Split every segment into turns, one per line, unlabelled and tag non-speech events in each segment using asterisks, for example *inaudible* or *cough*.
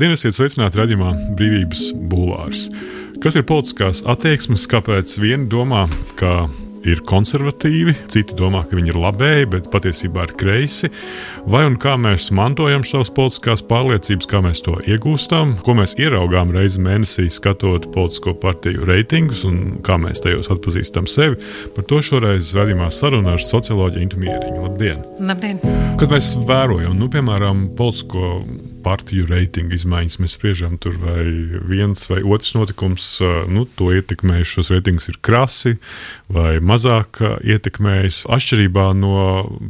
Labdien, esiet sveicināti redzamā brīvības bulvārs. Kas ir politiskās attieksmes, kāpēc vieni domā, ka ir konservatīvi, citi domā, ka viņi ir labēji, bet patiesībā ir kreisi. Vai un kā mēs mantojam savas politiskās pārliecības, kā mēs to iegūstam, ko mēs ieraugām reizi mēnesī, skatot politisko partiju reitingus un kā mēs tajos atpazīstam sevi. Par to šoreiz radījumā saruna ar socioloģiju Intu Mieriņu. Labdien!
Labdien!
Kad mēs vērojam, nu, piemēram, politisko partiju reitingu izmaiņas. Mēs spriežam, tur vai viens vai otrs notikums nu, to ietekmējis. Šos reitingus ir krasi vai mazāk ietekmējis. Atšķirībā no,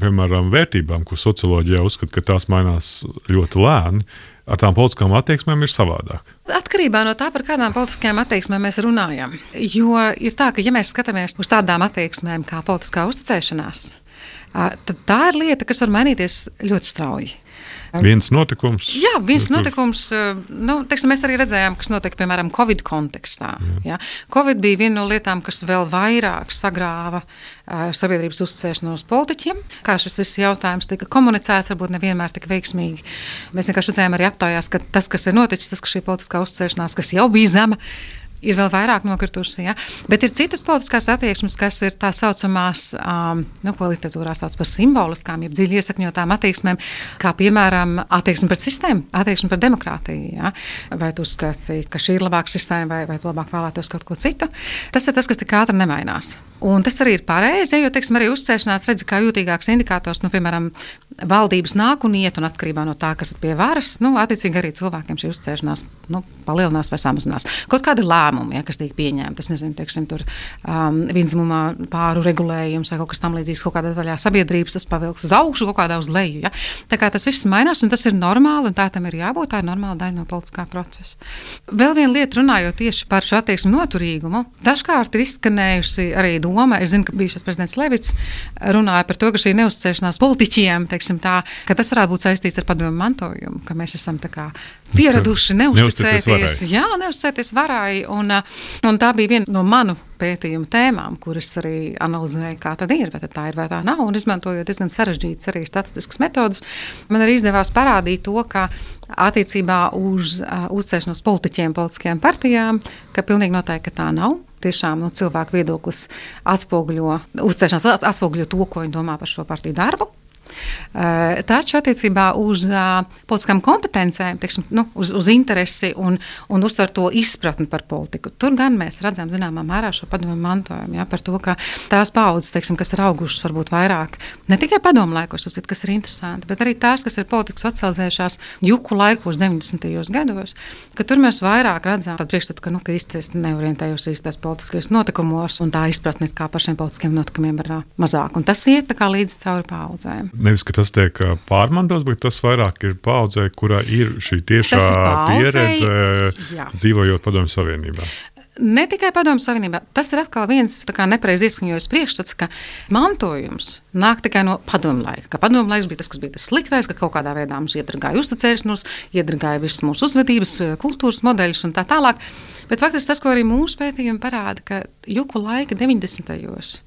piemēram, vērtībām, ko socioloģijā uzskata, ka tās mainās ļoti lēni. Ar tām politiskām attieksmēm ir savādāk.
Atkarībā no tā, par kādām politiskajām attieksmēm mēs runājam. Jo ir tā, ka, ja mēs skatāmies uz tādām attieksmēm kā politiskā uzticēšanās, tad tā ir lieta, kas var mainīties ļoti strauji.
Viens notikums.
Jā, viens nu, notikums. Eh, nu, teiksim, mēs arī redzējām, kas notika piemēram Covid kontekstā. Jā. Jā. Covid bija viena no lietām, kas vēl vairāk sagrāva uh, sabiedrības uzticēšanos politiķiem. Kā šis viss jautājums tika komunicēts, varbūt nevienmēr tik veiksmīgi. Mēs vienkārši redzējām arī aptaujās, ka tas, kas ir noticis, tas, ka šī politiskā uzticēšanās, kas jau bija zema, ir vēl vairāk nokritusi. Ja? Bet ir citas politiskās attieksmes, kas ir tā saucamās, um, nu, ko literatūrā sauc par simboliskām, jeb dziļi iesakņotām attieksmēm, kā piemēram attieksme pret sistēmu, attieksme pret demokrātiju. Ja? Vai tu uzskati, ka šī ir labāka sistēma, vai, vai tu labāk vēlētos kaut ko citu? Tas ir tas, kas tik ātri nemainās. Un tas arī ir pareizi, jo teiksim, arī uzsēšanās redz kā jūtīgāks indikators, nu, piemēram, valdības nāk un iet, un atkarībā no tā, kas ir pie varas, nu, attiecīgi arī cilvēkiem šī uzsēšanās nu, palielinās vai samazinās. Kaut kādi lēmumi, ja, kas tiek pieņemti, tas nezinu, teiksim, tur um, vienzimumā pāru regulējums vai kaut kas tamlīdzīgs, kaut kādā daļā sabiedrības tas pavilks uz augšu, kaut kādā uz leju. Ja. Tā kā tas viss mainās, un tas ir normāli, un tā tam ir jābūt, tā ir normāla daļa no politiskā procesa. Vēl viena lieta, runājot tieši par šo attieksmi noturīgumu, dažkārt ir izskanējusi arī doma, doma. Es zinu, ka bijušais prezidents Levits runāja par to, ka šī neuzticēšanās politiķiem, tā, ka tas varētu būt saistīts ar padomu mantojumu, ka mēs esam pieraduši neusticēties, jā, neusticēties varai. Un, un tā bija viena no manu pētījumu tēmām, kuras arī analizēju, kā tad ir, vai tā ir vai tā nav. Un izmantojot diezgan sarežģītas arī statistiskas metodas, man arī izdevās parādīt to, ka attiecībā uz uh, uzticēšanos politiķiem, politiskajām partijām, ka pilnīgi noteikti tā nav tiešām nu, cilvēku viedoklis atspoguļo, uzticēšanās atspoguļo to, ko viņi domā par šo partiju darbu. Eh, taču attiecībā uz uh, politiskām kompetencēm, teiksim, nu, uz, uz interesi un, un uztver to izpratni par politiku, tur gan mēs redzam zināmā mērā šo padomu mantojumu. Ja, par to, ka tās paudzes, teiksim, kas ir augušas varbūt vairāk, ne tikai padomu laikos, kas ir interesanti, bet arī tās, kas ir politikas socializējušās juku laikos, 90. gados, ka tur mēs vairāk redzam priekšstatu, ka, nu, ka īstenībā neorientējos īstajos politiskajos notikumos, un tā izpratne par šiem politiskiem notikumiem ir mazāk. Un tas iet līdzi cauri paudzēm
nevis tas tiek pārmantots, bet tas vairāk ir paudzē, kurā ir šī tiešā pieredze jā. dzīvojot Padomju Savienībā.
Ne tikai Padomju Savienībā. Tas ir atkal viens nepareizi ieskaņojis priekšstats, ka mantojums nāk tikai no padomu laika. Ka padomu laiks bija tas, kas bija tas sliktais, ka kaut kādā veidā mums iedragāja uzticēšanos, iedragāja visas mūsu uzvedības, kultūras modeļus un tā tālāk. Bet faktiski tas, ko arī mūsu pētījumi parāda, ka juku laika 90. gados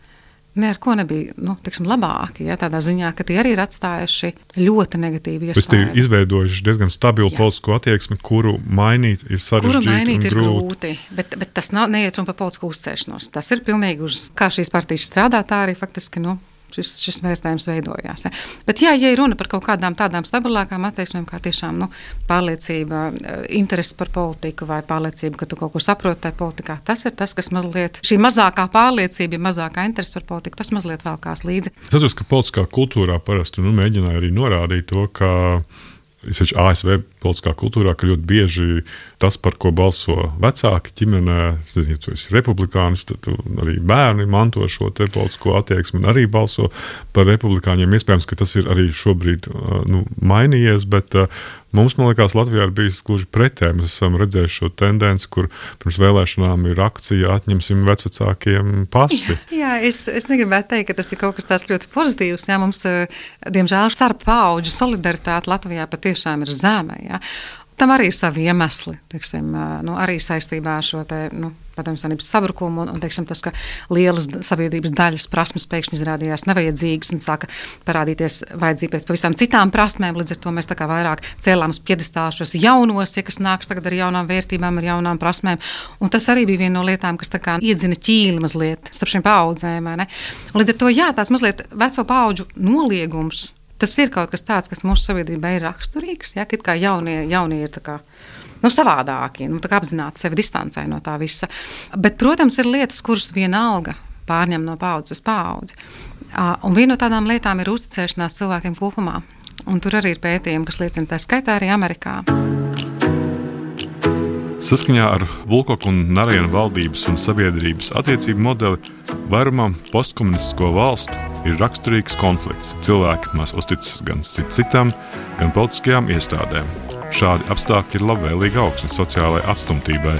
Ne ar ko nebija nu, tiksim, labāki. Ja, tādā ziņā, ka tie arī ir atstājuši ļoti negatīvu iespēju.
Jūs esat izveidojuši diezgan stabilu Jā. politisko attieksmi, kuru mainīt ir sarežģīti. Kuru mainīt ir grūti,
grūti bet, bet tas nav neiet runa par politisku uzcēšanos. Tas ir pilnīgi uz kā šīs partijas strādā, tā arī faktiski. Nu, šis, šis vērtējums veidojās. Ne? Bet, jā, ja runa par kaut kādām tādām stabilākām attieksmēm, kā tiešām nu, pārliecība, eh, interese par politiku vai pārliecība, ka tu kaut ko saproti tajā politikā, tas ir tas, kas mazliet šī mazākā pārliecība, mazākā interese par politiku, tas mazliet velkās līdzi.
Es atceros, ka politiskā kultūrā parasti nu, mēģināja arī norādīt to, ka Īpaši ASV politiskā kultūrā, ka ļoti bieži tas, par ko balso vecāki ģimenē, zini, ja esi republikānis, tad arī bērni manto šo politisko attieksmi un arī balso par republikāņiem. Iespējams, ka tas ir arī šobrīd nu, mainījies, bet Mums, man liekas, Latvijā ir bijis gluži pretēji. Mēs esam redzējuši šo tendenci, kur pirms vēlēšanām ir akcija atņemsim vecākiem pasi.
Jā, *laughs* jā es, es negribētu teikt, ka tas ir kaut kas tāds ļoti pozitīvs. Jā, mums, diemžēl, starp paudžu solidaritāte Latvijā patiešām ir zema. Jā. Tam arī ir savi iemesli, teiksim, nu, arī saistībā ar šo te, nu, padomju savienības sabrukumu un, un teiksim, tas, ka lielas sabiedrības daļas prasmes pēkšņi izrādījās nevajadzīgas un sāka parādīties vajadzība pēc pavisam citām prasmēm. Līdz ar to mēs vairāk cēlām uz piedestālu šos jaunos, ja, kas nāks tagad ar jaunām vērtībām, ar jaunām prasmēm. Un tas arī bija viena no lietām, kas iedzina ķīli mazliet starp šīm paudzēm. Līdz ar to jā, tās mazliet veco paudžu noliegums tas ir kaut kas tāds, kas mūsu sabiedrībā ir raksturīgs. Ja, kā jaunie, jaunie ir kā, nu, savādāki, nu, apzināti sevi distancē no tā visa. Bet, protams, ir lietas, kuras vienalga pārņem no paudzes uz paudzi. Un viena no tādām lietām ir uzticēšanās cilvēkiem kopumā. Un tur arī ir pētījumi, kas liecina, tā skaitā arī Amerikā.
Saskaņā ar Vulkoku un Narēna valdības un sabiedrības attiecību modeli vairumam postkomunistisko valstu ir raksturīgs konflikts. Cilvēki maz uzticas gan cit citam, gan politiskajām iestādēm. Šādi apstākļi ir labvēlīgi augsni sociālajai atstumtībai,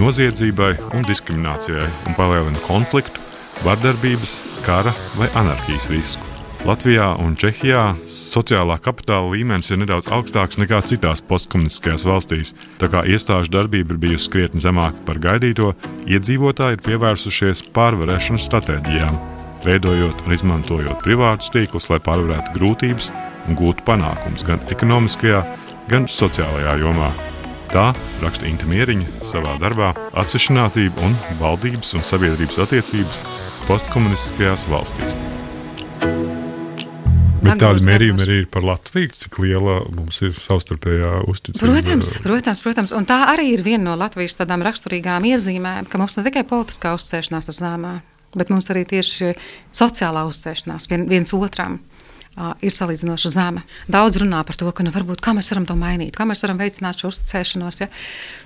noziedzībai un diskriminācijai un palielina konfliktu, vardarbības, kara vai anarhijas risku. Latvijā un Čehijā sociālā kapitāla līmenis ir nedaudz augstāks nekā citās postkomunistiskajās valstīs. Tā kā iestāžu darbība ir bijusi krietni zemāka par gaidīto, iedzīvotāji ir pievērsušies pārvarēšanas stratēģijām veidojot un izmantojot privātus tīklus, lai pārvarētu grūtības un gūtu panākumus gan ekonomiskajā, gan sociālajā jomā. Tā raksta Inta Mieriņa savā darbā Atsevišķinātība un valdības un sabiedrības attiecības postkomunistiskajās valstīs. Bet tādi mērījumi arī ir par Latviju, cik liela mums ir savstarpējā uzticība.
Protams, protams, protams, un tā arī ir viena no Latvijas tādām raksturīgām iezīmēm, ka mums ne tikai politiskā uzsēšanās ar zēmām, bet mums arī tieši sociālā uzticēšanās vien, viens otram. Ir salīdzinoši zema. Daudz runā par to, ka nu, varbūt, kā mēs varam to mainīt, kā mēs varam veicināt šo uzticēšanos, ja?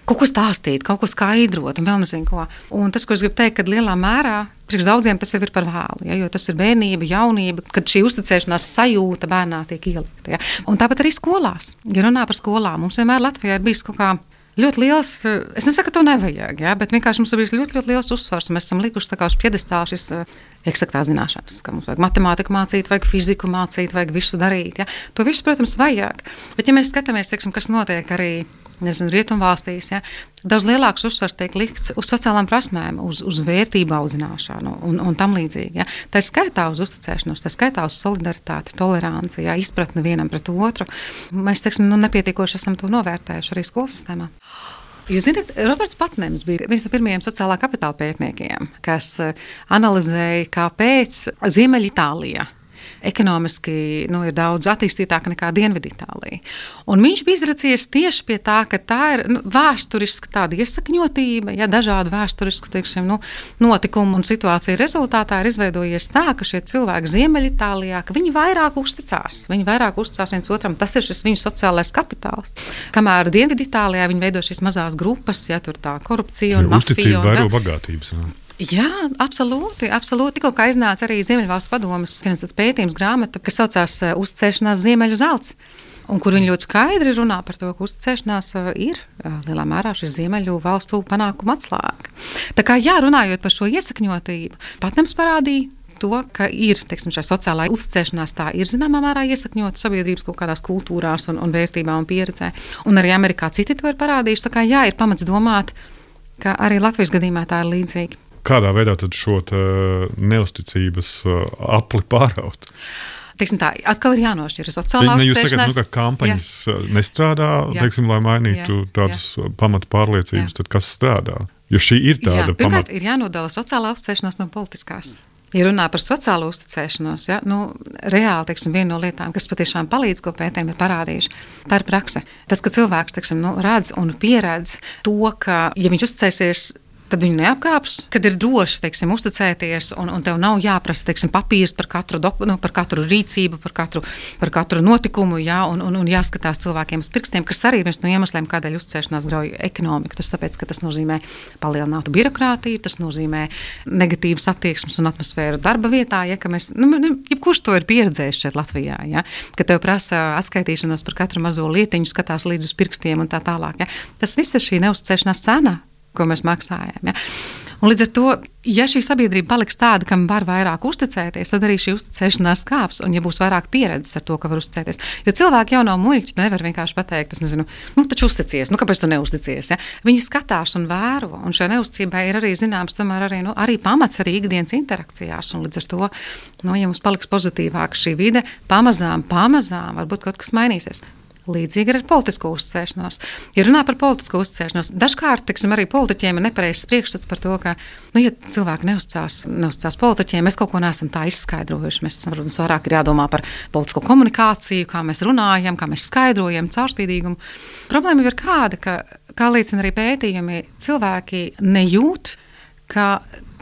kaut ko stāstīt, kaut ko skaidrot, un vēl nezinu ko. Un tas, ko es gribu teikt, ka lielā mērā priekš daudziem tas jau ir par vēlu, ja? jo tas ir bērnība, jaunība, kad šī uzticēšanās sajūta bērnā tiek ielikta. Ja? Un tāpat arī skolās. Ja runā par skolām, mums vienmēr Latvijā ir bijis kaut kāds ļoti liels, eh, es nesaku, ka to nevajag, ja, bet vienkārši mums ir bijis ļoti, ļoti liels uzsvars. Mēs esam likuši uz piedestāla šis eh, eksaktā zināšanas, ka mums vajag matemātiku mācīt, vajag fiziku mācīt, vajag visu darīt. Ja. To visu, protams, vajag. Bet, ja mēs skatāmies, teiksim, kas notiek arī nezinu, rietumvalstīs, ja, daudz lielāks uzsvars tiek likts uz sociālām prasmēm, uz, uz vērtību audzināšanu un, un tam līdzīgi. Ja. Tā ir skaitā uz uzticēšanos, tā ir skaitā uz solidaritāti, toleranci, ja, izpratni vienam pret otru. Mēs teiksim, nu, nepietiekoši esam to novērtējuši arī skolu sistēmā. Jūs zināt, Roberts Patnēms bija viens no pirmajiem sociālā kapitāla pētniekiem, kas eh, analizēja, kāpēc Ziemeļitālijā ekonomiski nu, ir daudz attīstītāka nekā Dienviditālija. Un viņš bija izracies tieši pie tā, ka tā ir nu, vēsturiska tāda iesakņotība, ja dažādu vēsturisku teiksim, nu, notikumu un situāciju rezultātā ir izveidojies tā, ka šie cilvēki Ziemeļitālijā vairāk uzticās. Viņi vairāk uzticās viens otram. Tas ir šis viņu sociālais kapitāls. Kamēr Dienviditālijā viņi veido šīs mazās grupas, ja tur tā korupcija un mafija.
Uzticība vairo bagātības. Jā.
Jā, absolūti. absolūti. Tikko iznāca arī Ziemeļvalstu padomus finansēts pētījums grāmata, kas saucās eh, Uzticēšanās Ziemeļu zelts. Un kur viņi ļoti skaidri runā par to, ka uzticēšanās eh, ir eh, lielā mērā šis ziemeļu valstu panākuma atslēga. Tā kā jā, runājot par šo iesakņotību, Patnēms parādīja, to, ka ir teiksim, šī sociālā uzticēšanās, tā ir zināmā mērā iesakņota sabiedrības kaut kādās kultūrās un, un vērtībām un pieredzē. Un arī Amerikā citi to ir parādījuši. Tā kā jā, ir pamats domāt, ka arī Latvijas gadījumā tā ir līdzīga.
Kādā veidā šo neusticības uh, apli pāraut?
Teiksim tā, atkal ir jānošķir sociālā
līnija. Jūs sakat, nu, ka kampaņas jā. Uh, nestrādā, jā. teiksim, lai mainītu jā. tādas jā. pamatu pārliecības, jā. tad kas strādā? Jo šī ir tāda
jā, pirmkārt, pamat... ir jānodala sociālā uzticēšanās no politiskās. Ja runā par sociālo uzticēšanos, ja, nu, reāli teiksim, viena no lietām, kas patiešām palīdz, ko pētījumi ir parādījuši, tā ir prakse. Tas, ka cilvēks teiksim, nu, redz un pieredz to, ka, ja viņš uzticēsies tad viņu neapkrāps. Kad ir droši teiksim, uzticēties, un, un tev nav jāprasa teiksim, papīrs par katru, doku, nu, par katru rīcību, par katru, par katru notikumu, jā, un, un, un jāskatās cilvēkiem uz pirkstiem, kas arī ir viens no iemesliem, kādēļ uzticēšanās grauj ekonomiku. Tas tāpēc, ka tas nozīmē palielinātu birokrātiju, tas nozīmē negatīvas attieksmes un atmosfēru darba vietā. Ja, mēs, nu, nu, jebkurš to ir pieredzējis šeit Latvijā, ja, ka tev prasa atskaitīšanos par katru mazo lietiņu, skatās līdz uz pirkstiem un tā tālāk. Ja. Tas viss ir šī neuzticēšanās cena ko mēs maksājam. Ja? Un līdz ar to, ja šī sabiedrība paliks tāda, kam var vairāk uzticēties, tad arī šī uzticēšanās kāps, un ja būs vairāk pieredzes ar to, ka var uzticēties. Jo cilvēki jau nav muļķi, nevar vienkārši pateikt, es nezinu, nu, taču uzticies, nu, kāpēc tu neusticies? Ja? Viņi skatās un vēro, un šai neusticībai ir arī zināms, tomēr arī, nu, arī pamats arī ikdienas interakcijās, un līdz ar to, nu, ja mums paliks pozitīvāka šī vide, pamazām, pamazām varbūt kaut kas mainīsies. Līdzīgi ar politisko uzticēšanos. Ja runā par politisko uzticēšanos, dažkārt tiksim, arī politiķiem ir nepareizs priekšstats par to, ka, nu, ja cilvēki neuzticās, neuzticās politiķiem, mēs kaut ko neesam tā izskaidrojuši. Mēs, protams, vairāk ir jādomā par politisko komunikāciju, kā mēs runājam, kā mēs skaidrojam, caurspīdīgumu. Problēma ir kāda, ka, kā liecina arī pētījumi, cilvēki nejūt, ka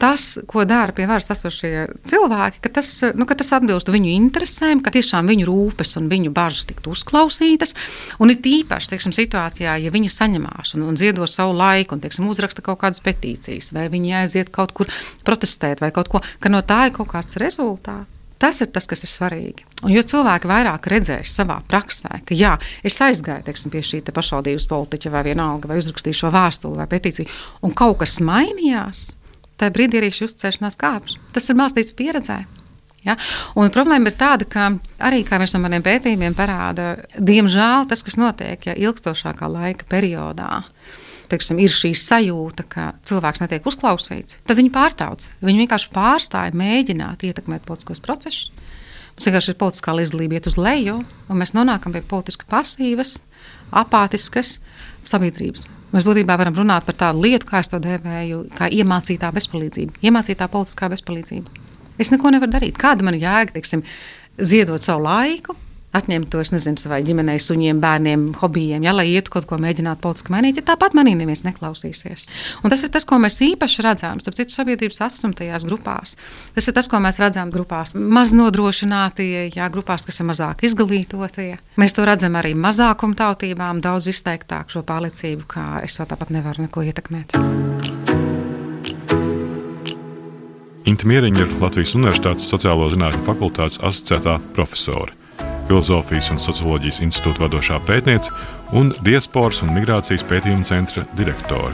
tas, ko dara pie varas esošie cilvēki, ka tas, nu, ka tas atbilst viņu interesēm, ka tiešām viņu rūpes un viņu bažas tiktu uzklausītas. Un ir īpaši teiksim, situācijā, ja viņi saņemās un, un ziedo savu laiku un teiksim, uzraksta kaut kādas petīcijas, vai viņi aiziet kaut kur protestēt, vai kaut ko, ka no tā ir kaut kāds rezultāts. Tas ir tas, kas ir svarīgi. Un, jo cilvēki vairāk redzēs savā praksē, ka jā, es aizgāju teiksim, pie šī te pašvaldības politiķa vai vienalga, vai uzrakstīju šo vēstuli vai petīciju, un kaut kas mainījās, tajā brīdī arī šī uzticēšanās kāpj. Tas ir mākslīgs pieredzē. Ja? Un problēma ir tāda, ka arī viens no maniem pētījumiem parāda, diemžēl tas, kas notiek ja, ilgstošākā laika periodā, teiksim, ir šī sajūta, ka cilvēks netiek uzklausīts, tad viņi pārtrauc. Viņi vienkārši pārstāja mēģināt ietekmēt politiskos procesus. Mums vienkārši ir politiskā līdzdalība iet uz leju, un mēs nonākam pie politiski pasīvas, apātiskas sabiedrības. Mēs būtībā varam runāt par tādu lietu, kā es to dēvēju, kā iemācītā bezpalīdzība, iemācītā politiskā bezpalīdzība. Es neko nevaru darīt. Kāda man jēga, teiksim, ziedot savu laiku, atņemt to nezinu, savai ģimenei, suņiem, bērniem, hobijiem, ja, lai ietu kaut ko mēģināt politiski mainīt, ja tāpat manī neviens neklausīsies. Un tas ir tas, ko mēs īpaši redzam, starp citu, sabiedrības asumtajās grupās. Tas ir tas, ko mēs redzam grupās maz nodrošinātie, jā, grupās, kas ir mazāk izglītotie. Mēs to redzam arī mazākumtautībām daudz izteiktāk šo pārliecību, ka es jau tāpat nevaru neko ietekmēt.
Inta Mieriņa ir Latvijas Universitātes Sociālo zinātņu fakultātes asociētā profesore Filozofijas un socioloģijas institūta vadošā pētniece un diasporas un migrācijas pētījuma centra direktore.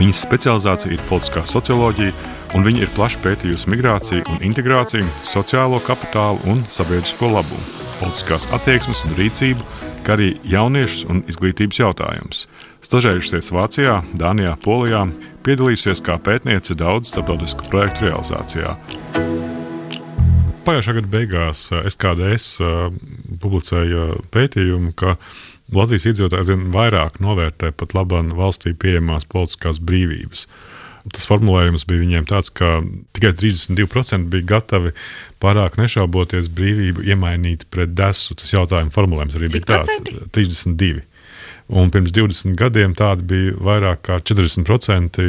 Viņas specializācija ir politiskā socioloģija, un viņa ir plaši pētījusi migrāciju un integrāciju, sociālo kapitālu un sabiedrisko labumu, politiskās attieksmes un rīcību, kā arī jauniešus un izglītības jautājumus. Stažējusies Vācijā, Dānijā, Polijā, piedalījusies kā pētniece daudz starptautisku projektu realizācijā. Pagājušā gada beigās SKDS publicēja pētījumu, ka Latvijas iedzīvotāji arvien vairāk novērtē pat labāk valstī pieejamās politiskās brīvības. Tas formulējums bija viņiem tāds, ka tikai 32% bija gatavi pārāk nešauboties brīvību iemainīt pret desu. Tas jautājums formulējums arī
Cik
bija tāds - 32%. Un pirms 20 gadiem tādi bija vairāk kā 40%,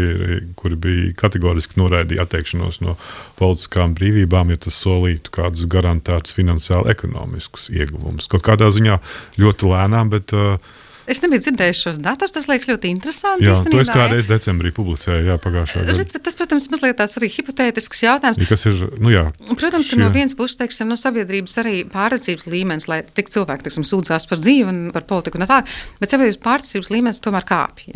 kuri bija kategoriski noraidījuši atteikšanos no politiskām brīvībām, ja tas solītu kādus garantētus finansiāli ekonomiskus ieguvumus. Kaut kādā ziņā ļoti lēnām, bet uh,
Es nebiju dzirdējis šos datus, tas liekas ļoti interesanti.
Jā, to es kādreiz decembrī publicēju, jā, pagājušajā gadā.
Redz, tas, protams, mazliet tās arī hipotētisks jautājums.
Ja, ir, nu jā.
Protams, ka šie... no vienas puses, teiksim, no sabiedrības arī pārredzības līmenis, lai cik cilvēki, teiksim, sūdzās par dzīvi un par politiku un tā, bet sabiedrības pārredzības līmenis tomēr kāpj.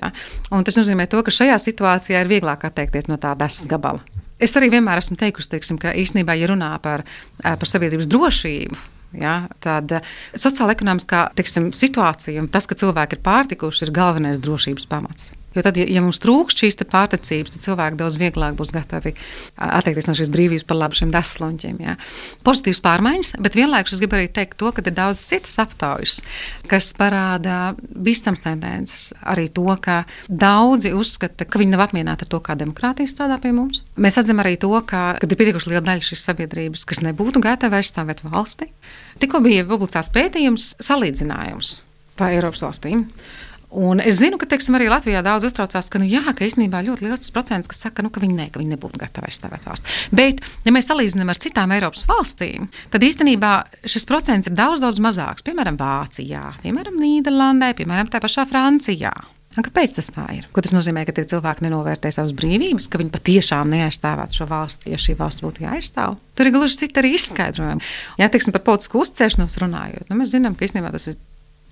Tas nozīmē to, ka šajā situācijā ir vieglāk atteikties no tādas gabala. Es arī vienmēr esmu teikusi, teiksim, ka īstenībā, ja runā par, par sabiedrības drošību, Ja, eh, sociāla ekonomiskā tiksim, situācija un tas, ka cilvēki ir pārtikuši, ir galvenais drošības pamats. Jo tad, ja, ja mums trūkst šīs pārticības, tad cilvēki daudz vieglāk būs gatavi atteikties no šīs brīvības par labu šiem desluņķiem. Ja. Pozitīvas pārmaiņas, bet vienlaikus es gribu arī teikt to, ka ir daudz citas aptaujas, kas parāda bīstams tendences. Arī to, ka daudzi uzskata, ka viņi nav apmierināti ar to, kā demokrātija strādā pie mums. Mēs atzīstam arī to, ka ir pietiekuši liela daļa šīs sabiedrības, kas nebūtu gatava aizstāvēt valsti. Tikko bija publicēts pētījums, salīdzinājums pa Eiropas valstīm. Un es zinu, ka teiksim, arī Latvijā daudz uztraucās, ka, nu, jā, ka īstenībā ļoti liels procents, saka, nu, ka, viņi ne, ka viņi nebūtu gatavi aizstāvēt valsts. Bet, ja mēs salīdzinām ar citām Eiropas valstīm, tad īstenībā šis procents ir daudz, daudz mazāks. Piemēram, Vācijā, piemēram, Nīderlandē, piemēram, tā pašā Francijā. Un kāpēc tas tā ir? Ko tas nozīmē, ka tie cilvēki nenovērtē savas brīvības, ka viņi patiešām neaizstāvētu šo valsti, ja šī valsts būtu jāaizstāv? Tur ir gluži citi arī izskaidrojumi. Ja teiksim, par politisku uzticēšanos runājot, nu, mēs zinām, ka īstenībā tas ir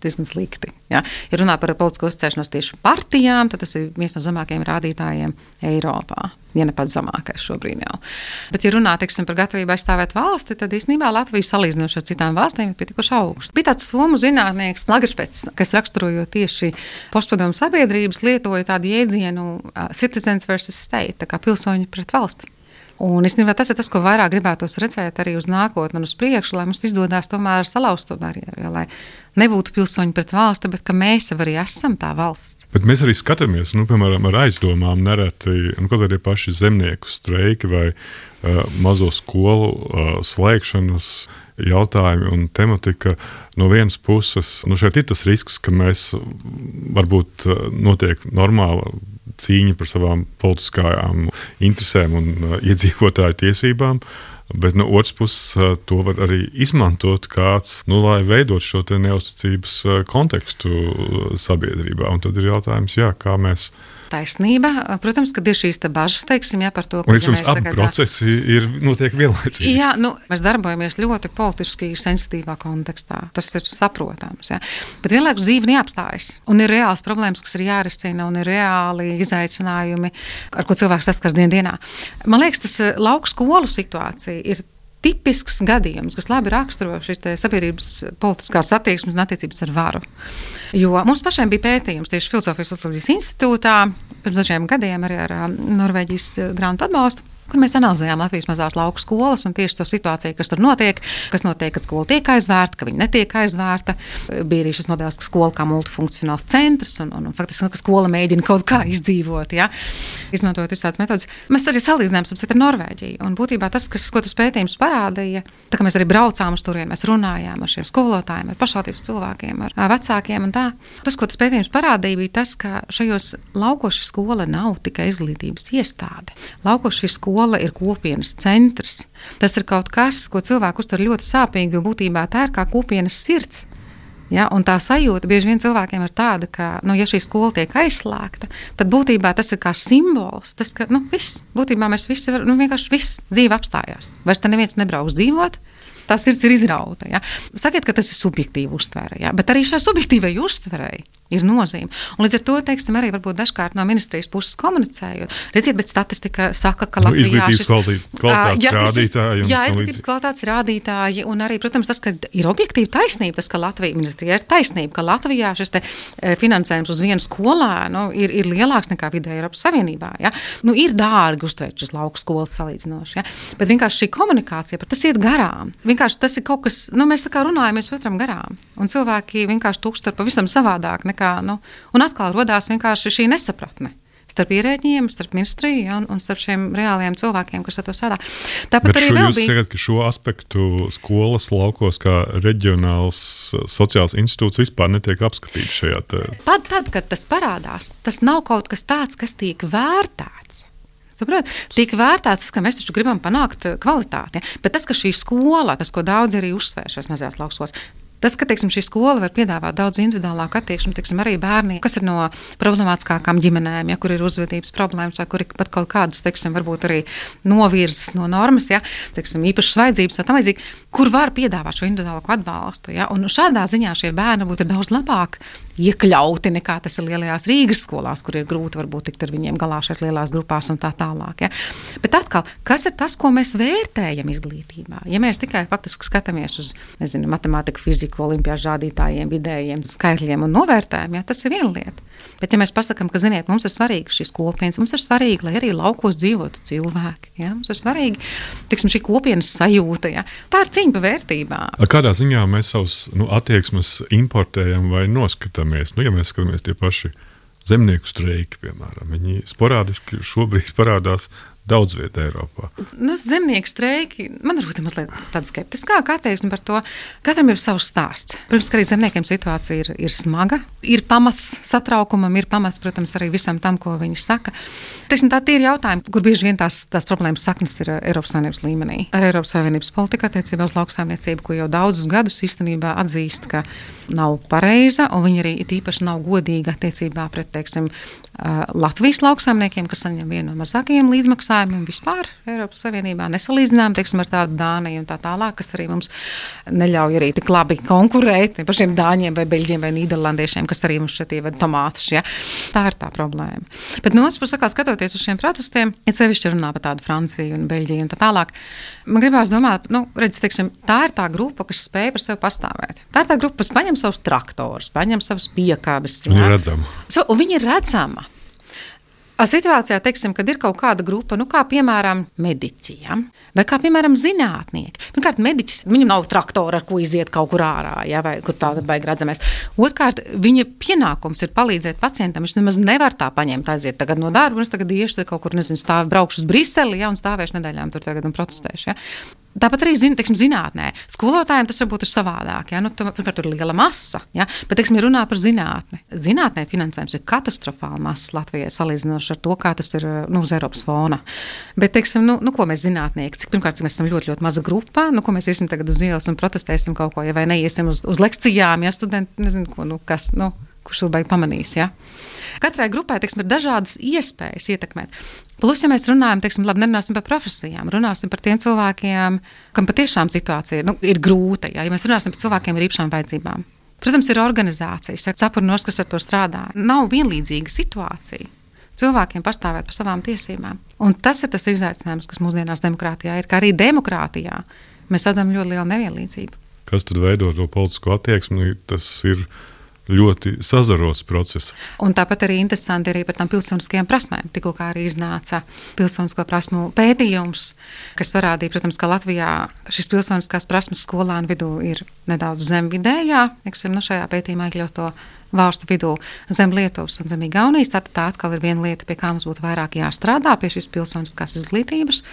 diezgan slikti. Ja, ja runā par politisko uzticēšanos tieši partijām, tad tas ir viens no zemākajiem rādītājiem Eiropā. Ja ne pats zemākais šobrīd jau. Bet, ja runā teiksim, par gatavību aizstāvēt valsti, tad īstenībā Latvija salīdzinoši ar citām valstīm ir pietiekoši augsta. Bija tāds somu zinātnieks, Lagerspēts, kas raksturojot tieši postpadomu sabiedrības, lietoja tādu jēdzienu uh, citizens versus state, tā kā pilsoņi pret valsti. Un īstenībā tas ir tas, ko vairāk gribētos redzēt arī uz nākotni un uz priekšu, lai mums izdodas tomēr salauzt to barjeru. Ja, lai nebūtu pilsoņi pret valsti, bet mēs arī esam tā valsts.
Bet mēs arī skatāmies, nu, piemēram, ar aizdomām nereti, nu, kaut kādi paši zemnieku streiki vai uh, mazo skolu uh, slēgšanas jautājumi un tematika. No vienas puses, nu šeit ir tas risks, ka mēs varbūt notiek normāla cīņa par savām politiskajām interesēm un uh, *laughs* iedzīvotāju tiesībām. Bet no otras puses, uh, to var arī izmantot kāds, nu, lai veidotu šo neusticības uh, kontekstu sabiedrībā. Un tad ir jautājums, jā, kā mēs
taisnība. Protams, ka ir šīs bažas teiksim, jā, par to,
ka mēs abi procesi ir notiek vienlaicīgi.
Jā, nu, mēs darbojamies ļoti politiski sensitīvā kontekstā. Tas ir saprotams. Jā. Bet vienlaikus dzīve neapstājas. Un ir reāls problēmas, kas ir jārisina, un ir reāli izaicinājumi, ar ko cilvēks saskars dienā. Man liekas, tas eh, lauku skolu situācija ir tipisks gadījums, kas labi raksturo šīs sabiedrības politiskās attieksmes un attiecības ar varu. Jo mums pašiem bija pētījums tieši Filozofijas socioloģijas institūtā pirms dažiem gadiem arī ar Norvēģijas grantu atbalstu kur mēs analizējām Latvijas mazās lauku skolas un tieši to situāciju, kas tur notiek, kas notiek, kad skola tiek aizvērta, ka viņa netiek aizvērta. Bija arī šis modelis, ka skola kā multifunkcionāls centrs un, un, un faktiski ka skola mēģina kaut kā izdzīvot, ja? izmantojot visādas metodas. Mēs arī salīdzinājām ar Norvēģiju. Un būtībā tas, kas, ko tas pētījums parādīja, tā kā mēs arī braucām uz turieni, mēs runājām ar šiem skolotājiem, ar pašvaldības cilvēkiem, ar vecākiem. Tas, ko tas pētījums parādīja, bija tas, ka šajos laukos skola nav tikai izglītības iestāde. Laukos šī skola skola ir kopienas centrs. Tas ir kaut kas, ko cilvēku uztver ļoti sāpīgi, jo būtībā tā ir kā kopienas sirds. Ja, un tā sajūta bieži vien cilvēkiem ir tāda, ka, nu, ja šī skola tiek aizslēgta, tad būtībā tas ir kā simbols. Tas, ka nu, viss, būtībā mēs visi varam, nu, vienkārši viss dzīve apstājās. Vairs te neviens nebrauks dzīvot, tā sirds ir izrauta. Ja? Sakiet, ka tas ir subjektīvi uztvere, ja? bet arī šai subjektīvai uztverei ir nozīme. Un līdz ar to, teiksim, arī dažkārt no ministrijas puses komunicējot, redziet, bet statistika saka, ka
nu, Latvijā nu, šis kvalitātes jā, rādītāji.
Jā, izglītības kvalitātes rādītāji, un arī, protams, tas, ka ir objektīvi taisnība, tas, ka Latvija ministrijā ir taisnība, ka Latvijā šis te, e, finansējums uz vienu skolēnu ir, ir lielāks nekā vidēji Eiropas Savienībā. Ja? Nu, ir dārgi uzturēt šis lauku skolas salīdzinoši, ja? bet vienkārši šī komunikācija, tas iet garām. Vienkārši tas ir kaut kas, nu, mēs tā kā runājamies otram garām, un cilvēki vienkārši to uztver pavisam savādāk nekā, nu, un atkal radās šī nesapratne starp ierēģiem, starp ministriju ja, un, un starp šiem reāliem cilvēkiem, kas ar to strādā.
Tāpat Bet arī šo, jūs sakat, ka šo aspektu skolas laukos kā reģionāls sociāls institūts vispār netiek apskatīts šajā te...
Pat tad, kad tas parādās, tas nav kaut kas tāds, kas tiek vērtēts. Saprot? Tiek vērtēts tas, ka mēs taču gribam panākt kvalitāti. Ja? Bet tas, ka šī skola, tas, ko daudz arī uzsver šajās mazajās laukos, Tas, ka teiksim, šī skola var piedāvāt daudz individuālāku attieksmi, teiksim, arī bērniem, kas ir no problemātiskākām ģimenēm, ja kur ir uzvedības problēmas, vai kur ir pat kaut kādas, teiksim, varbūt arī novirzes no normas, ja, teiksim, īpašas vajadzības, tā līdzīgi, kur var piedāvāt šo individuālo atbalstu. Ja, un šādā ziņā šie bērni būtu daudz labāk iekļauti nekā tas ir lielajās Rīgas skolās, kur ir grūti varbūt tikt ar viņiem galā šajās lielās grupās un tā tālāk. Ja. Bet atkal, kas ir tas, ko mēs vērtējam izglītībā? Ja mēs tikai faktiski skatāmies uz nezinu, matemātiku, fiziku, olimpiāžu rādītājiem, vidējiem skaitļiem un novērtējumiem, ja, tas ir viena lieta. Bet, ja mēs pasakām, ka ziniet, mums ir svarīgi šis kopienas, mums ir svarīgi, lai arī laukos dzīvotu cilvēki, ja? mums ir svarīgi tiksim, šī kopienas sajūta. Ja? Tā ir cīņa par vērtībām.
Kādā ziņā mēs savus nu, attieksmes importējam vai noskatāmies? Nu, ja mēs skatāmies tie paši zemnieku streiki, piemēram, viņi sporādiski šobrīd parādās daudz vietā Eiropā.
Nu, zemnieku streiki man ir mazliet tāda skeptiskāka attieksme par to. Katram ir savs stāsts. Protams, ka arī zemniekiem situācija ir, ir smaga. Ir pamats satraukumam, ir pamats, protams, arī visam tam, ko viņi saka. Teiksim, tā ir jautājumi, kur bieži vien tās, tās problēmas saknes ir Eiropas Savienības līmenī. Ar Eiropas Savienības politiku attiecībā uz lauksaimniecību, ko jau daudzus gadus īstenībā atzīst, ka nav pareiza, un viņi arī īpaši nav godīgi attiecībā pret teiksim, Latvijas lauksaimniekiem, kas saņem vienu no mazākajiem līdzmaksājumiem vispār Eiropas Savienībā, nesalīdzinām teiksim, ar tādu Dāniju un tā tālāk, kas arī mums neļauj arī tik labi konkurēt ar pašiem Dāņiem vai Beļģiem vai Nīderlandiešiem, kas arī mums šeit ievada tomātus. Ja? Tā ir tā problēma. Bet no otras puses, skatoties uz šiem protestiem, ir sevišķi runā par tādu Franciju un Beļģiju un tā tālāk. Man gribās domāt, nu, redz, teiksim, tā ir tā grupa, kas spēj par sevi pastāvēt. Tā ir tā grupa, kas paņem savus traktorus, paņem savus piekāpes.
Viņi ir redzami.
So, viņi ir redzami. Situācijā, teiksim, kad ir kaut kāda grupa, nu, kā piemēram mediķi, ja? vai kā piemēram zinātnieki. Pirmkārt, mediķis, viņam nav traktora, ar ko iziet kaut kur ārā, ja? vai kur tāda baiga redzamies. Otrkārt, viņa pienākums ir palīdzēt pacientam. Viņš nemaz nevar tā paņemt, aiziet no darba, un es tagad iešu kaut kur, nezinu, stāvu, braukšu uz Briseli, ja, un stāvēšu nedēļām tur tagad un protestēšu. Ja? Tāpat arī zin, teiksim, zinātnē. Skolotājiem tas varbūt ir savādāk. Ja? Nu, tu, pirmkārt, tur ir liela masa, ja? bet, teiksim, ja runā par zinātni, zinātnē finansējums ir katastrofāli mazs Latvijai salīdzinoši ar to, kā tas ir nu, uz Eiropas fona. Bet, teiksim, nu, nu, ko mēs zinātnieki, cik, pirmkārt, cik mēs esam ļoti, ļoti maza grupa, nu, ko mēs iesim tagad uz ielas un protestēsim kaut ko, ja vai neiesim uz, uz lekcijām, ja studenti nezinu, ko, nu, kas, nu, kurš to beig pamanīs. Ja? Katrai grupai teiksim, ir dažādas iespējas ietekmēt. Plus, ja mēs runājam, teiksim, labi, nerunāsim par profesijām, runāsim par tiem cilvēkiem, kam patiešām situācija nu, ir grūta. Ja? ja mēs runāsim par cilvēkiem ar īpašām vajadzībām, protams, ir organizācijas, cepurnos, kas ar to strādā. Nav vienlīdzīga situācija. Cilvēkiem pastāvēt par savām tiesībām. Un tas ir tas izaicinājums, kas mūsdienās demokrātijā ir, kā arī demokrātijā mēs redzam ļoti lielu nevienlīdzību.
Kas tad veido to politisko attieksmi? Tas ir ļoti sazarots process.
Un tāpat arī interesanti arī par tām pilsoniskajām prasmēm. Tikko arī iznāca pilsonisko prasmu pētījums, kas parādīja, protams, ka Latvijā šis pilsoniskās prasmes skolānu vidū ir nedaudz zem vidējā. Eksim, nu šajā pētījumā iekļaus to valstu vidū zem Lietuvas un zem Igaunijas. Tātad tā atkal ir viena lieta, pie kā mums būtu vairāk jāstrādā pie šīs pilsoniskās izglītības.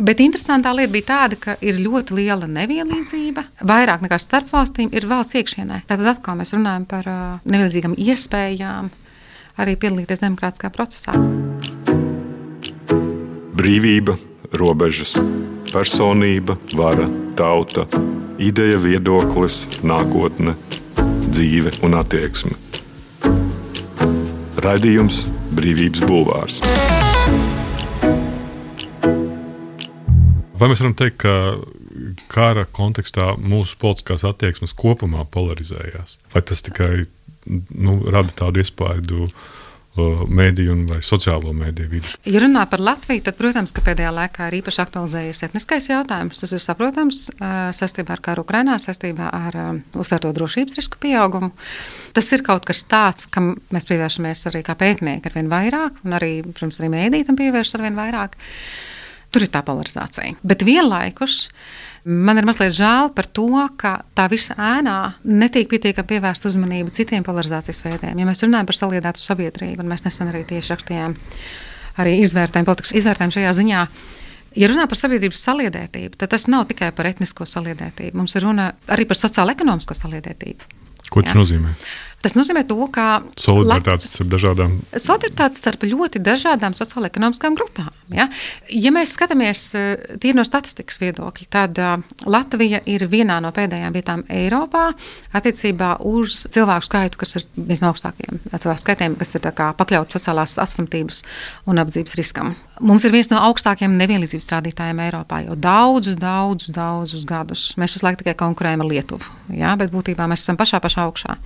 Bet interesantā lieta bija tāda, ka ir ļoti liela nevienlīdzība. Vairāk nekā starp valstīm ir valsts iekšienē. Tad atkal mēs runājam par uh, nevienlīdzīgām iespējām arī piedalīties demokrātiskā procesā.
Brīvība, robežas, personība, vara, tauta, ideja, viedoklis, nākotne, dzīve un attieksme. Radījums Brīvības Bulvārs.
Vai mēs varam teikt, ka kara kontekstā mūsu politiskās attieksmes kopumā polarizējās? Vai tas tikai nu, rada tādu iespaidu? Mēdīju vai sociālo mēdīju vidi.
Ja runā par Latviju, tad, protams, pēdējā laikā ir īpaši aktualizējies etniskais jautājums. Tas ir saprotams saistībā ar karu Ukrajinā, saistībā ar uztvērto drošības risku pieaugumu. Tas ir kaut kas tāds, kam mēs pievēršamies arī kā pētnieki ar vien vairāk, un arī, protams, arī mēdī tam pievēršas ar vien vairāk. Uh, Tur ir tā polarizācija. Bet vienlaikus man ir mazliet žēl par to, ka tā visa ēnā netiek pietiekami pievērsta uzmanība citiem polarizācijas veidiem. Ja mēs runājam par saliedētu sabiedrību, un mēs nesen arī tieši rakstījām arī izvērtējumu, politikas izvērtējumu šajā ziņā. Ja runā par sabiedrības saliedētību, tad tas nav tikai par etnisko saliedētību. Mums ir runa arī par sociālo-ekonomisko saliedētību.
Ko tas nozīmē?
Tas nozīmē, to, ka
solidaritāte starp dažādām
solidaritāte starp ļoti dažādām sociālo-ekonomiskām grupām. Ja? ja mēs skatāmies eh, tīri no statistikas viedokļa, tad uh, Latvija ir vienā no pēdējām vietām Eiropā attiecībā uz cilvēku skaitu, kas ir viens no augstākajiem cilvēku skaitiem, kas ir pakļauts sociālās atstumtības un apdzības riskam. Mums ir viens no augstākajiem nevienlīdzības rādītājiem Eiropā jau daudzus, daudzus, daudzus gadus. Mēs visu laiku tikai konkurējam ar Lietuvu, ja? bet būtībā mēs esam pašā pašā augšā.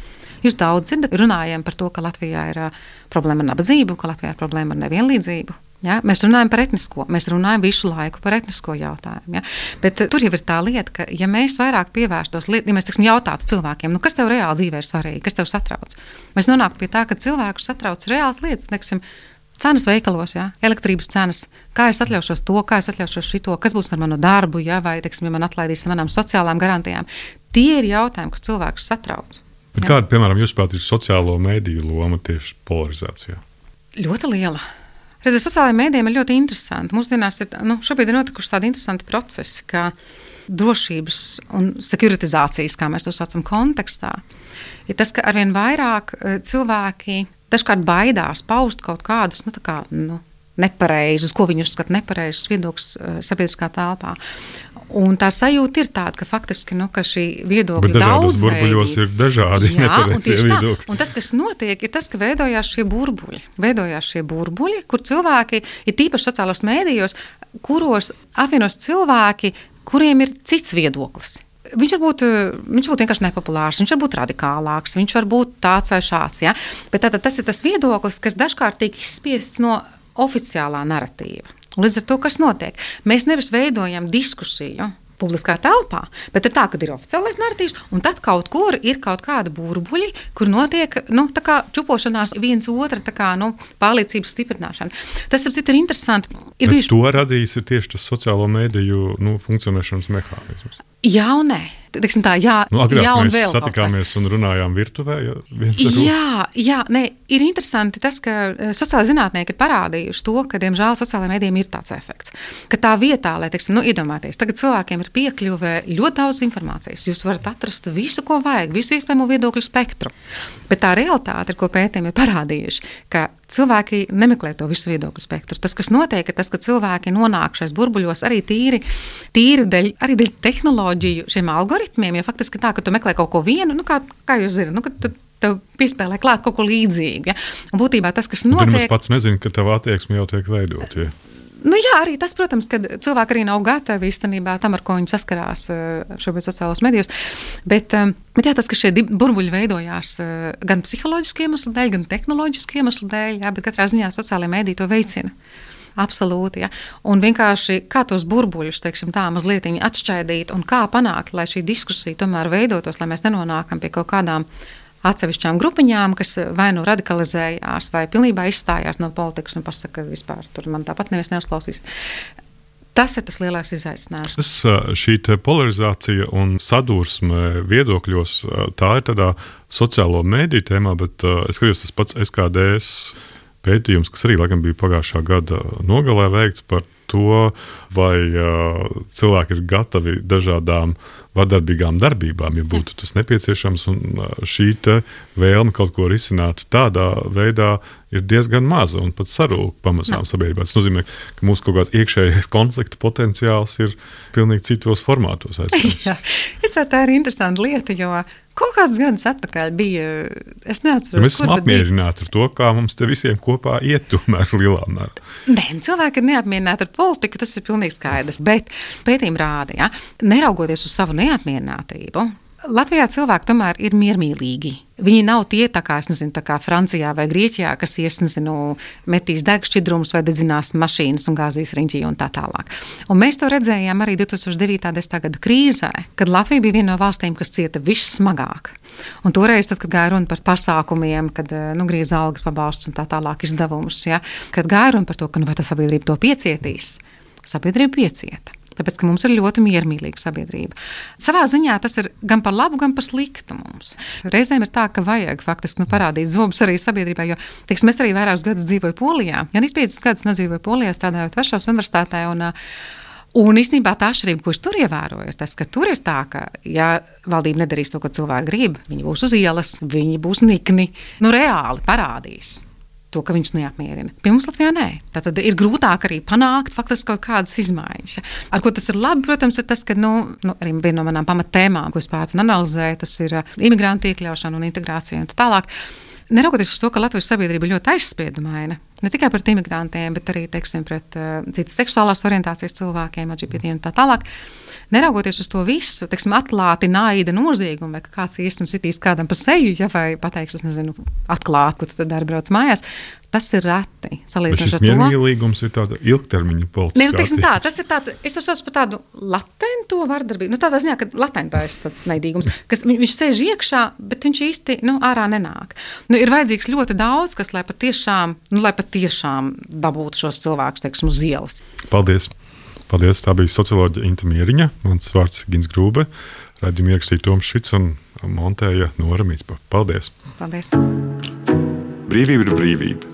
Jūs daudz dzirdat, runājam par to, ka Latvijā ir problēma ar nabadzību, ka Latvijā ir problēma ar nevienlīdzību. Ja? Mēs runājam par etnisko, mēs runājam visu laiku par etnisko jautājumu. Ja? Bet tur jau ir tā lieta, ka, ja mēs vairāk pievērstos, ja mēs tiksim, jautātu cilvēkiem, nu, kas tev reāli dzīvē ir svarīgi, kas tev satrauc, mēs nonāktu pie tā, ka cilvēku satrauc reāls lietas. Neksim, Cenas veikalos, ja? elektrības cenas, kā es atļaušos to, kā es atļaušos šito, kas būs ar manu darbu, ja? vai, teiksim, ja man atlaidīs manām sociālām garantijām. Tie ir jautājumi, kas cilvēkus satrauc.
Bet kāda, piemēram, jūsuprāt, ir sociālo mediju loma tieši polarizācijā?
Ļoti liela. Redziet, sociālajiem mēdījiem ir ļoti interesanti. Mūsdienās ir, nu, šobrīd ir notikuši tādi interesanti procesi, kā drošības un sekuritizācijas, kā mēs to saucam, kontekstā. Ir tas, ka arvien vairāk e, cilvēki dažkārt baidās paust kaut kādus, nu, kā, nu, nepareizus, ko viņi uzskata nepareizus viedokļus e, sabiedriskā telpā. Un tā sajūta ir tāda, ka faktiski nu, ka šī viedokļa
dažādos burbuļos ir dažādi
Jā, un tieši tā.
viedokļi.
Un tas, kas notiek, ir tas, ka veidojās šie burbuļi. Veidojās šie burbuļi, kur cilvēki, ir tīpaši sociālos mēdījos, kuros apvienos cilvēki, kuriem ir cits viedoklis. Viņš var, būt, viņš var būt vienkārši nepopulārs, viņš var būt radikālāks, viņš var būt tāds vai šāds. Ja? Bet tātad, tas ir tas viedoklis, kas dažkārt tiek izspiests no oficiālā narratīva. Līdz ar to, kas notiek, mēs nevis veidojam diskusiju. Publiskā telpā, bet ir tā, ka ir oficiālais narratīvs, un tad kaut kur ir kaut kāda burbuļi, kur notiek nu, čupošanās viens otra kā, nu, pārliecības stiprināšana. Tas ap citu ir interesanti. Ir bijuši
to radījis tieši tas sociālo mediju nu, funkcionēšanas mehānisms.
Jā un nē. Teiksim tā, jā,
Nu, agrāk
jā un
mēs satikāmies un runājām virtuvē. Ja.
Jā, jā nē, ir interesanti tas, ka eh, sociālai zinātnieki ir parādījuši to, ka, diemžēl, sociālajiem mēdījiem ir tāds efekts. Ka tā vietā, lai, teiksim, nu, iedomājieties, tagad cilvēkiem ir piekļuve ļoti daudz informācijas. Jūs varat atrast visu, ko vajag, visu iespējamo viedokļu spektru. Bet tā realitāte, ko pētījumi ir parādījuši, ka cilvēki nemeklē to visu viedokļu spektru. Tas, kas notiek, ir tas, ka cilvēki nonāk šajos burbuļos arī tīri, tīri dēļ, arī dēļ tehnoloģiju, šiem algoritmiem. Jo faktiski tā, ka tu meklē kaut ko vienu, nu, kā, kā jūs zināt, nu, tu tev piespēlē klāt kaut ko līdzīgu. Ja? Un būtībā tas, kas
Tu nemaz
notiek,
pats nezini, ka tava attieksme jau tiek veidota. Ja.
Nu, jā, arī tas, protams, ka cilvēki arī nav gatavi īstenībā tam, ar ko viņi saskarās eh, šobrīd sociālajos medijos. Bet, eh, bet jā, tas, ka šie burbuļi veidojās eh, gan psiholoģiski iemeslu dēļ, gan tehnoloģiski iemeslu dēļ, jā, bet katrā ziņā sociālajie mediji to veicina. Absolūti. Ja. Un vienkārši kā tos burbuļus, teiksim, tā mazliet atšķaidīt un kā panākt, lai šī diskusija tomēr veidotos, lai mēs nenonākam pie kaut kādām atsevišķām grupiņām, kas vai nu radikalizējās, vai pilnībā izstājās no politikas un pasakā, ka vispār tur man tāpat neviens neuzklausīs. Tas ir tas lielais izaicinājums.
Tas, ā, šī polarizācija un sadursme viedokļos, ā, tā ir tādā sociālo mēdīju tēmā, bet ā, es skatos, tas pats SKDS pētījums, kas arī laikam bija pagājušā gada nogalē veikts par to, vai uh, cilvēki ir gatavi dažādām vardarbīgām darbībām, ja būtu tas nepieciešams. Un, šī vēlme kaut ko risināt tādā veidā ir diezgan maza un pat sarūk pamazām sabiedrībā. Tas nozīmē, ka mūsu kaut kāds iekšējais *laughs* konflikta potenciāls ir pilnīgi citos formātos.
Jā, es domāju, tā ir interesanta lieta, jo kaut kāds gadus atpakaļ bija. Es neatceros,
Ja mēs esam
bet bija-
apmierināti ar to, kā mums te visiem kopā iet, tomēr *laughs* lielā mērā.
Nē, cilvēki ir neapmierināti ar politiku, tas ir pilnīgi skaidrs. Bet pētījumi rāda, ja, neraugoties uz savu neapmierinātību, Latvijā cilvēki tomēr ir miermīlīgi. Viņi nav tie, kā, nezinu, kā Francijā vai Grieķijā, kas ies, nezinu, metīs degšķidrumus vai dedzinās mašīnas un gāzīs riņķī un tā tālāk. Un mēs to redzējām arī 2009. un 2010. gada krīzē, kad Latvija bija viena no valstīm, kas cieta vissmagāk. Un toreiz, tad, kad gāja runa par pasākumiem, kad nu, grieza algas pabalsts un tā tālāk izdevumus, ja, kad gāja runa par to, ka nu, vai tā sabiedrība to piecietīs, sabiedrība piecieta. Tāpēc, ka mums ir ļoti miermīlīga sabiedrība. Savā ziņā tas ir gan par labu, gan par sliktu mums. Reizēm ir tā, ka vajag faktiski nu, parādīt zobus arī sabiedrībai. Jo, teiksim, es arī vairākus gadus dzīvoju Polijā. Ja arī 5 gadus nedzīvoju Polijā, strādājot Varšavas universitātē. Un, Un īstenībā tā atšķirība, ko es tur ievēroju, ir tas, ka tur ir tā, ka, ja valdība nedarīs to, ko cilvēki grib, viņi būs uz ielas, viņi būs nikni, nu reāli parādīs to, ka viņš neapmierina. Pie mums Latvijā nē. Tad ir grūtāk arī panākt faktiski kaut kādas izmaiņas. Ar ko tas ir labi, protams, ir tas, ka nu, nu, arī viena no manām pamattēmām, ko es pētu un analizēju, tas ir uh, imigrantu iekļaušana un integrācija un tā tālāk. Neraugoties uz to, ka Latvijas sabiedrība ir ļoti aizspriedumaina, ne tikai pret imigrantiem, bet arī teiksim, pret uh, citas seksuālās orientācijas cilvēkiem, LGBT un tā tālāk. Neraugoties uz to visu, teiksim, atklāti naida noziegumi, vai kāds īstenībā sitīs kādam pa seju, ja, vai pateiks, es nezinu, atklāti, ko tu dari brauc mājās, tas ir reti. Salīdzinot
šis
ar to,
miermīlīgums ir tāds ilgtermiņa politisks.
Ne, nu, tā, tas ir tāds, es to saucu par tādu latento vardarbību. Nu, tādā ziņā, ka latentais tāds naidīgums, kas vi- viņš sēž iekšā, bet viņš īsti nu, ārā nenāk. Nu, ir vajadzīgs ļoti daudz, kas, lai patiešām, nu, lai patiešām dabūtu šos cilvēkus teiksim, uz ielas.
Paldies! Paldies! Tā bija socioloģija Inta Mieriņa. Mans vārds ir Gins Grūbe. Radījumu ierakstīja Toms Šits un montēja Nora Mītspa. Paldies!
Paldies!
Brīvība ir brīvība.